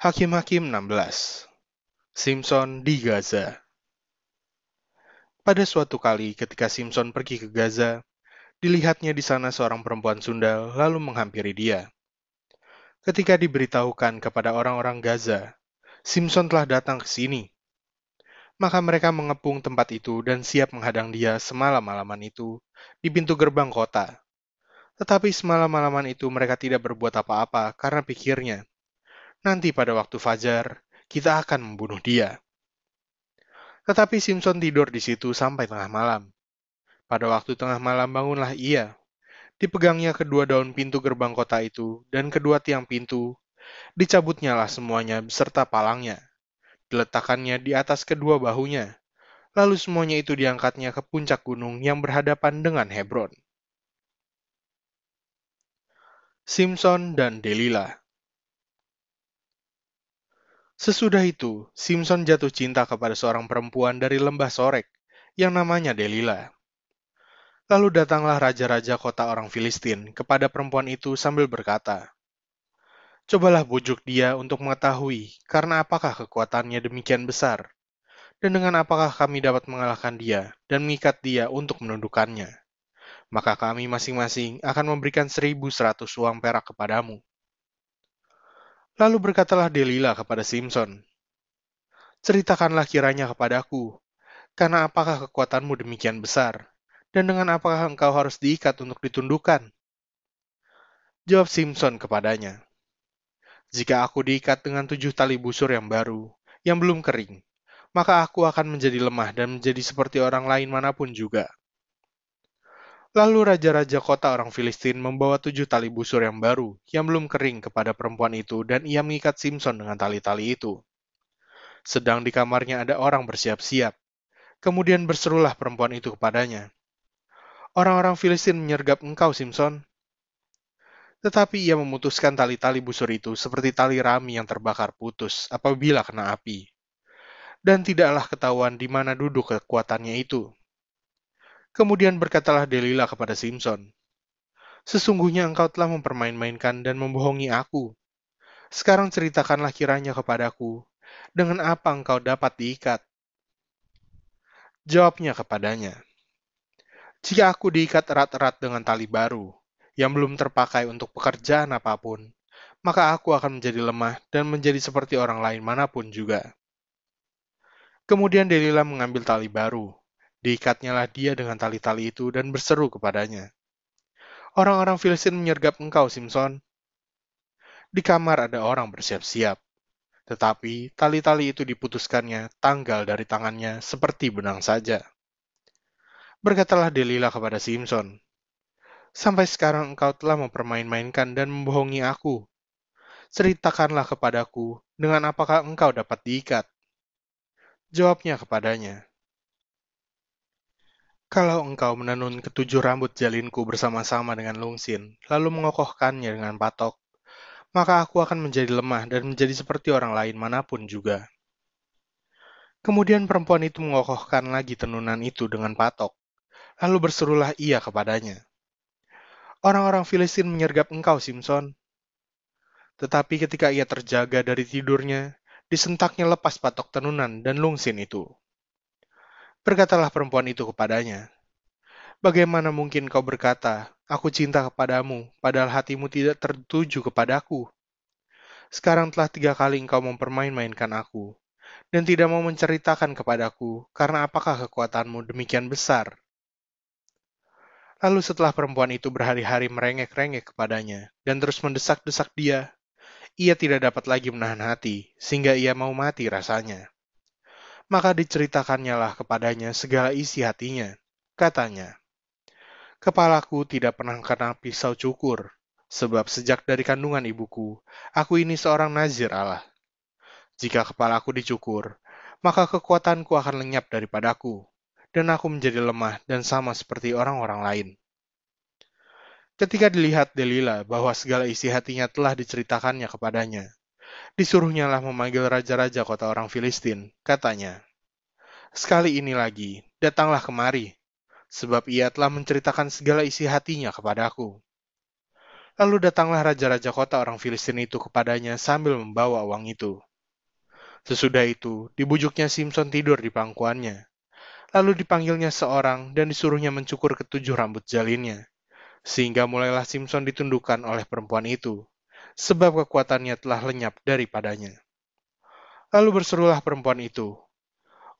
Hakim-Hakim 16 Simpson di Gaza Pada suatu kali ketika Simpson pergi ke Gaza, dilihatnya di sana seorang perempuan sundal lalu menghampiri dia. Ketika diberitahukan kepada orang-orang Gaza, Simpson telah datang ke sini. Maka mereka mengepung tempat itu dan siap menghadang dia semalam-malaman itu di pintu gerbang kota. Tetapi semalam-malaman itu mereka tidak berbuat apa-apa karena pikirnya, Nanti pada waktu fajar, kita akan membunuh dia. Tetapi Simpson tidur di situ sampai tengah malam. Pada waktu tengah malam bangunlah ia. Dipegangnya kedua daun pintu gerbang kota itu dan kedua tiang pintu. Dicabutnya lah semuanya beserta palangnya. Diletakkannya di atas kedua bahunya. Lalu semuanya itu diangkatnya ke puncak gunung yang berhadapan dengan Hebron. Simpson dan Delilah Sesudah itu, Simpson jatuh cinta kepada seorang perempuan dari lembah Sorek yang namanya Delila. Lalu datanglah raja-raja kota orang Filistin kepada perempuan itu sambil berkata, Cobalah bujuk dia untuk mengetahui karena apakah kekuatannya demikian besar, dan dengan apakah kami dapat mengalahkan dia dan mengikat dia untuk menundukkannya. Maka kami masing-masing akan memberikan seribu seratus uang perak kepadamu. Lalu berkatalah Delila kepada Simpson, Ceritakanlah kiranya kepadaku, karena apakah kekuatanmu demikian besar, dan dengan apakah engkau harus diikat untuk ditundukkan? Jawab Simpson kepadanya, Jika aku diikat dengan tujuh tali busur yang baru, yang belum kering, maka aku akan menjadi lemah dan menjadi seperti orang lain mana pun juga. Lalu raja-raja kota orang Filistin membawa tujuh tali busur yang baru, yang belum kering kepada perempuan itu, dan ia mengikat Simpson dengan tali-tali itu. Sedang di kamarnya ada orang bersiap-siap. Kemudian berserulah perempuan itu kepadanya. Orang-orang Filistin menyergap engkau, Simpson. Tetapi ia memutuskan tali-tali busur itu seperti tali rami yang terbakar putus apabila kena api. Dan tidaklah ketahuan di mana duduk kekuatannya itu, Kemudian berkatalah Delila kepada Simpson, Sesungguhnya engkau telah mempermain-mainkan dan membohongi aku. Sekarang ceritakanlah kiranya kepadaku, dengan apa engkau dapat diikat? Jawabnya kepadanya, Jika aku diikat erat-erat dengan tali baru, yang belum terpakai untuk pekerjaan apa pun, maka aku akan menjadi lemah dan menjadi seperti orang lain mana pun juga. Kemudian Delila mengambil tali baru, Diikatnyalah dia dengan tali-tali itu dan berseru kepadanya. Orang-orang Filistin menyergap engkau, Simpson. Di kamar ada orang bersiap-siap. Tetapi tali-tali itu diputuskannya tanggal dari tangannya seperti benang saja. Berkatalah Delila kepada Simpson, Sampai sekarang engkau telah mempermain-mainkan dan membohongi aku. Ceritakanlah kepadaku dengan apakah engkau dapat diikat. Jawabnya kepadanya, kalau engkau menenun ketujuh rambut jalinku bersama-sama dengan lungsin, lalu mengokohkannya dengan patok, maka aku akan menjadi lemah dan menjadi seperti orang lain mana pun juga. Kemudian perempuan itu mengokohkan lagi tenunan itu dengan patok, lalu berserulah ia kepadanya. Orang-orang Filistin menyergap engkau, Simpson. Tetapi ketika ia terjaga dari tidurnya, disentaknya lepas patok tenunan dan lungsin itu. Berkatalah perempuan itu kepadanya, Bagaimana mungkin kau berkata, Aku cinta kepadamu, padahal hatimu tidak tertuju kepadaku? Sekarang telah tiga kali engkau mempermain-mainkan aku, dan tidak mau menceritakan kepadaku, karena apakah kekuatanmu demikian besar? Lalu setelah perempuan itu berhari-hari merengek-rengek kepadanya, dan terus mendesak-desak dia, ia tidak dapat lagi menahan hati, sehingga ia mau mati rasanya. Maka diceritakannya lah kepadanya segala isi hatinya. Katanya, Kepalaku tidak pernah kena pisau cukur, sebab sejak dari kandungan ibuku, aku ini seorang nazir Allah. Jika kepalaku dicukur, maka kekuatanku akan lenyap daripadaku, dan aku menjadi lemah dan sama seperti orang-orang lain. Ketika dilihat Delila bahwa segala isi hatinya telah diceritakannya kepadanya, Disuruhnya lah memanggil raja-raja kota orang Filistin. Katanya, Sekali ini lagi, datanglah kemari, sebab ia telah menceritakan segala isi hatinya kepadaku. Lalu datanglah raja-raja kota orang Filistin itu kepadanya sambil membawa uang itu. Sesudah itu, dibujuknya Simpson tidur di pangkuannya. Lalu dipanggilnya seorang dan disuruhnya mencukur ketujuh rambut jalinnya. Sehingga mulailah Simpson ditundukkan oleh perempuan itu, sebab kekuatannya telah lenyap daripadanya. Lalu berserulah perempuan itu,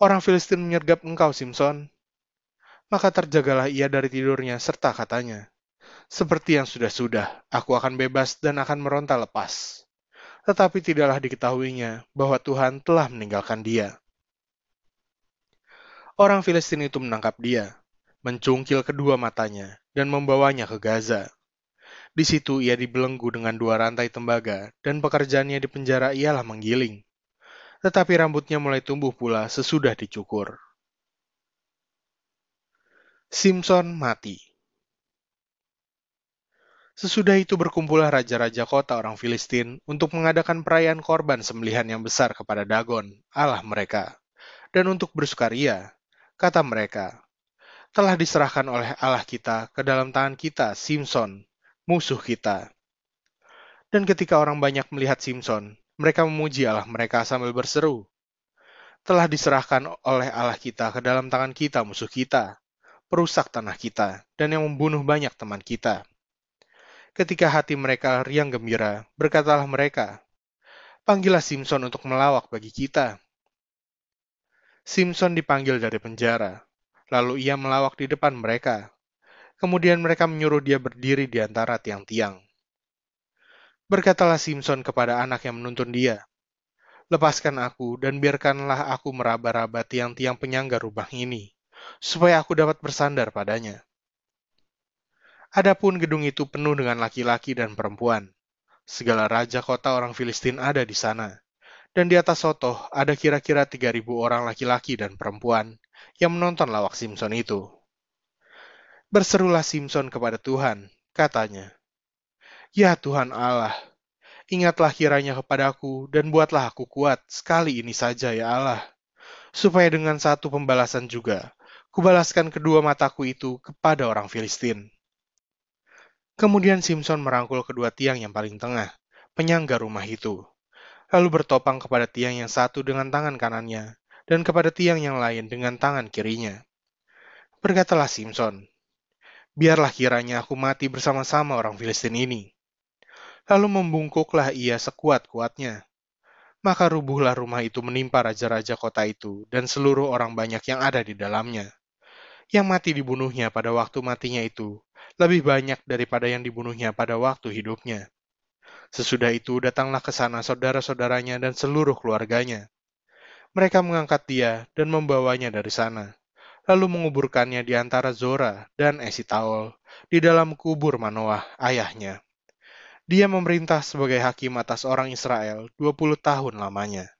Orang Filistin menyergap engkau, Simpson. Maka terjagalah ia dari tidurnya serta katanya, seperti yang sudah-sudah, aku akan bebas dan akan meronta lepas. Tetapi tidaklah diketahuinya bahwa Tuhan telah meninggalkan dia. Orang Filistin itu menangkap dia, mencungkil kedua matanya, dan membawanya ke Gaza. Di situ ia dibelenggu dengan dua rantai tembaga, dan pekerjaannya di penjara ialah menggiling. Tetapi rambutnya mulai tumbuh pula sesudah dicukur. Simpson mati. Sesudah itu berkumpullah raja-raja kota orang Filistin untuk mengadakan perayaan korban sembelihan yang besar kepada Dagon, Allah mereka. Dan untuk bersukaria, kata mereka, telah diserahkan oleh Allah kita ke dalam tangan kita, Simpson, musuh kita. Dan ketika orang banyak melihat Simpson, mereka memuji Allah mereka sambil berseru, telah diserahkan oleh Allah kita ke dalam tangan kita musuh kita, perusak tanah kita, dan yang membunuh banyak teman kita. Ketika hati mereka riang gembira, berkatalah mereka, Panggillah Simpson untuk melawak bagi kita. Simpson dipanggil dari penjara, lalu ia melawak di depan mereka. Kemudian mereka menyuruh dia berdiri di antara tiang-tiang. Berkatalah Simpson kepada anak yang menuntun dia, Lepaskan aku dan biarkanlah aku meraba-raba tiang-tiang penyangga rumah ini, supaya aku dapat bersandar padanya. Adapun gedung itu penuh dengan laki-laki dan perempuan. Segala raja kota orang Filistin ada di sana. Dan di atas sotoh ada kira-kira 3.000 orang laki-laki dan perempuan yang menonton lawak Simpson itu. Berserulah Simpson kepada Tuhan, katanya, Ya Tuhan Allah, ingatlah kiranya kepadaku dan buatlah aku kuat sekali ini saja ya Allah, supaya dengan satu pembalasan juga, kubalaskan kedua mataku itu kepada orang Filistin. Kemudian Simpson merangkul kedua tiang yang paling tengah, penyangga rumah itu, lalu bertopang kepada tiang yang satu dengan tangan kanannya, dan kepada tiang yang lain dengan tangan kirinya. Berkatalah Simpson, biarlah kiranya aku mati bersama-sama orang Filistin ini. Lalu membungkuklah ia sekuat-kuatnya. Maka rubuhlah rumah itu menimpa raja-raja kota itu dan seluruh orang banyak yang ada di dalamnya. Yang mati dibunuhnya pada waktu matinya itu lebih banyak daripada yang dibunuhnya pada waktu hidupnya. Sesudah itu datanglah ke sana saudara-saudaranya dan seluruh keluarganya. Mereka mengangkat dia dan membawanya dari sana, lalu menguburkannya di antara Zora dan Esitaol di dalam kubur Manoah, ayahnya. Dia memerintah sebagai hakim atas orang Israel 20 tahun lamanya.